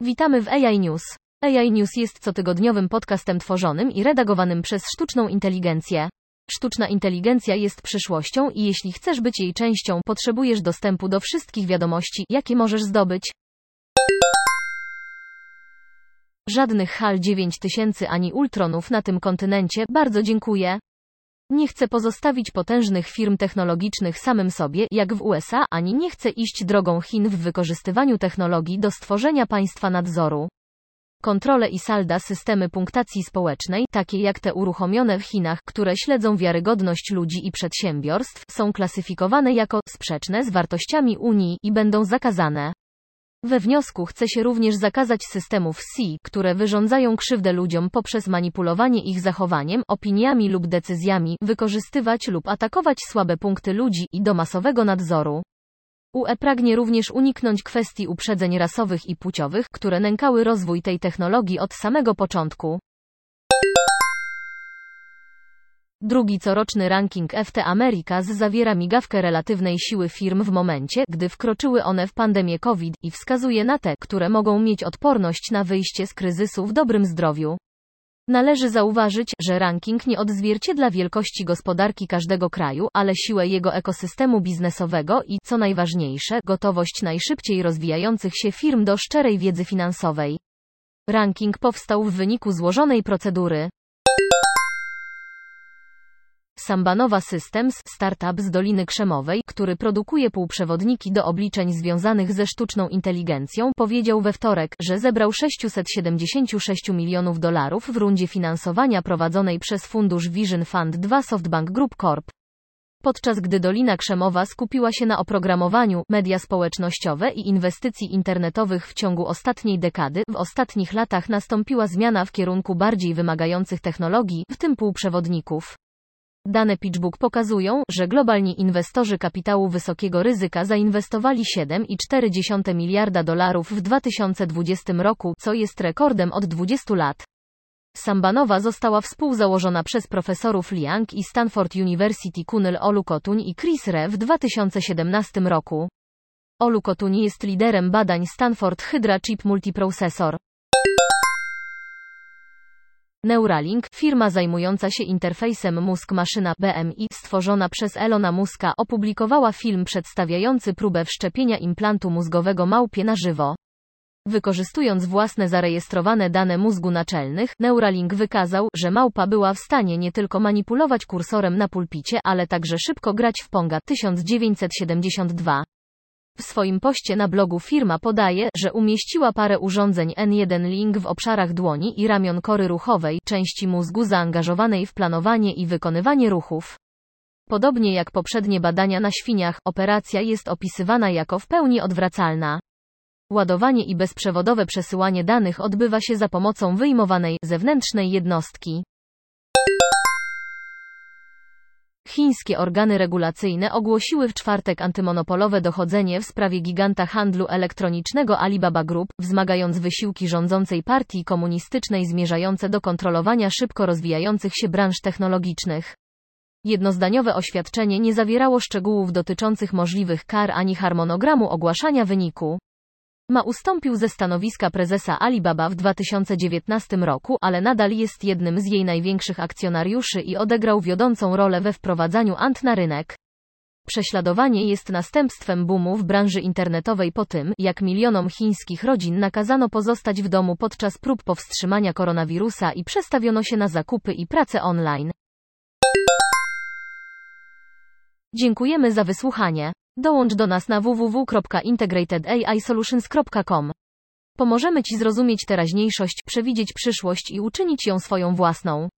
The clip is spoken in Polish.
Witamy w AI News. AI News jest cotygodniowym podcastem tworzonym i redagowanym przez sztuczną inteligencję. Sztuczna inteligencja jest przyszłością i jeśli chcesz być jej częścią, potrzebujesz dostępu do wszystkich wiadomości, jakie możesz zdobyć. Żadnych HAL 9000 ani Ultronów na tym kontynencie, bardzo dziękuję. Nie chcę pozostawić potężnych firm technologicznych samym sobie, jak w USA, ani nie chcę iść drogą Chin w wykorzystywaniu technologii do stworzenia państwa nadzoru. Kontrole i salda systemy punktacji społecznej, takie jak te uruchomione w Chinach, które śledzą wiarygodność ludzi i przedsiębiorstw, są klasyfikowane jako sprzeczne z wartościami Unii i będą zakazane. We wniosku chce się również zakazać systemów C, które wyrządzają krzywdę ludziom poprzez manipulowanie ich zachowaniem, opiniami lub decyzjami, wykorzystywać lub atakować słabe punkty ludzi i do masowego nadzoru. UE pragnie również uniknąć kwestii uprzedzeń rasowych i płciowych, które nękały rozwój tej technologii od samego początku. Drugi coroczny ranking FT Americas zawiera migawkę relatywnej siły firm w momencie, gdy wkroczyły one w pandemię COVID i wskazuje na te, które mogą mieć odporność na wyjście z kryzysu w dobrym zdrowiu. Należy zauważyć, że ranking nie odzwierciedla wielkości gospodarki każdego kraju, ale siłę jego ekosystemu biznesowego i, co najważniejsze, gotowość najszybciej rozwijających się firm do szczerej wiedzy finansowej. Ranking powstał w wyniku złożonej procedury. Sambanowa Systems, startup z Doliny Krzemowej, który produkuje półprzewodniki do obliczeń związanych ze sztuczną inteligencją, powiedział we wtorek, że zebrał 676 milionów dolarów w rundzie finansowania prowadzonej przez fundusz Vision Fund 2 SoftBank Group Corp. Podczas gdy Dolina Krzemowa skupiła się na oprogramowaniu, media społecznościowe i inwestycji internetowych w ciągu ostatniej dekady, w ostatnich latach nastąpiła zmiana w kierunku bardziej wymagających technologii, w tym półprzewodników. Dane PitchBook pokazują, że globalni inwestorzy kapitału wysokiego ryzyka zainwestowali 7,4 miliarda dolarów w 2020 roku, co jest rekordem od 20 lat. Sambanowa została współzałożona przez profesorów Liang i Stanford University Kunal Olukotuń i Chris Re w 2017 roku. Olukotuń jest liderem badań Stanford Hydra Chip Multiprocessor. Neuralink, firma zajmująca się interfejsem mózg-maszyna BMI, stworzona przez Elona Muska, opublikowała film przedstawiający próbę wszczepienia implantu mózgowego małpie na żywo. Wykorzystując własne zarejestrowane dane mózgu naczelnych, Neuralink wykazał, że małpa była w stanie nie tylko manipulować kursorem na pulpicie, ale także szybko grać w Ponga 1972. W swoim poście na blogu firma podaje, że umieściła parę urządzeń N1 Link w obszarach dłoni i ramion kory ruchowej, części mózgu zaangażowanej w planowanie i wykonywanie ruchów. Podobnie jak poprzednie badania na świniach, operacja jest opisywana jako w pełni odwracalna. Ładowanie i bezprzewodowe przesyłanie danych odbywa się za pomocą wyjmowanej, zewnętrznej jednostki. Chińskie organy regulacyjne ogłosiły w czwartek antymonopolowe dochodzenie w sprawie giganta handlu elektronicznego Alibaba Group, wzmagając wysiłki rządzącej partii komunistycznej zmierzające do kontrolowania szybko rozwijających się branż technologicznych. Jednozdaniowe oświadczenie nie zawierało szczegółów dotyczących możliwych kar ani harmonogramu ogłaszania wyniku. Ma ustąpił ze stanowiska prezesa Alibaba w 2019 roku, ale nadal jest jednym z jej największych akcjonariuszy i odegrał wiodącą rolę we wprowadzaniu ant na rynek. Prześladowanie jest następstwem boomu w branży internetowej po tym, jak milionom chińskich rodzin nakazano pozostać w domu podczas prób powstrzymania koronawirusa i przestawiono się na zakupy i pracę online. Dziękujemy za wysłuchanie. Dołącz do nas na www.integratedAIsolutions.com. Pomożemy Ci zrozumieć teraźniejszość, przewidzieć przyszłość i uczynić ją swoją własną.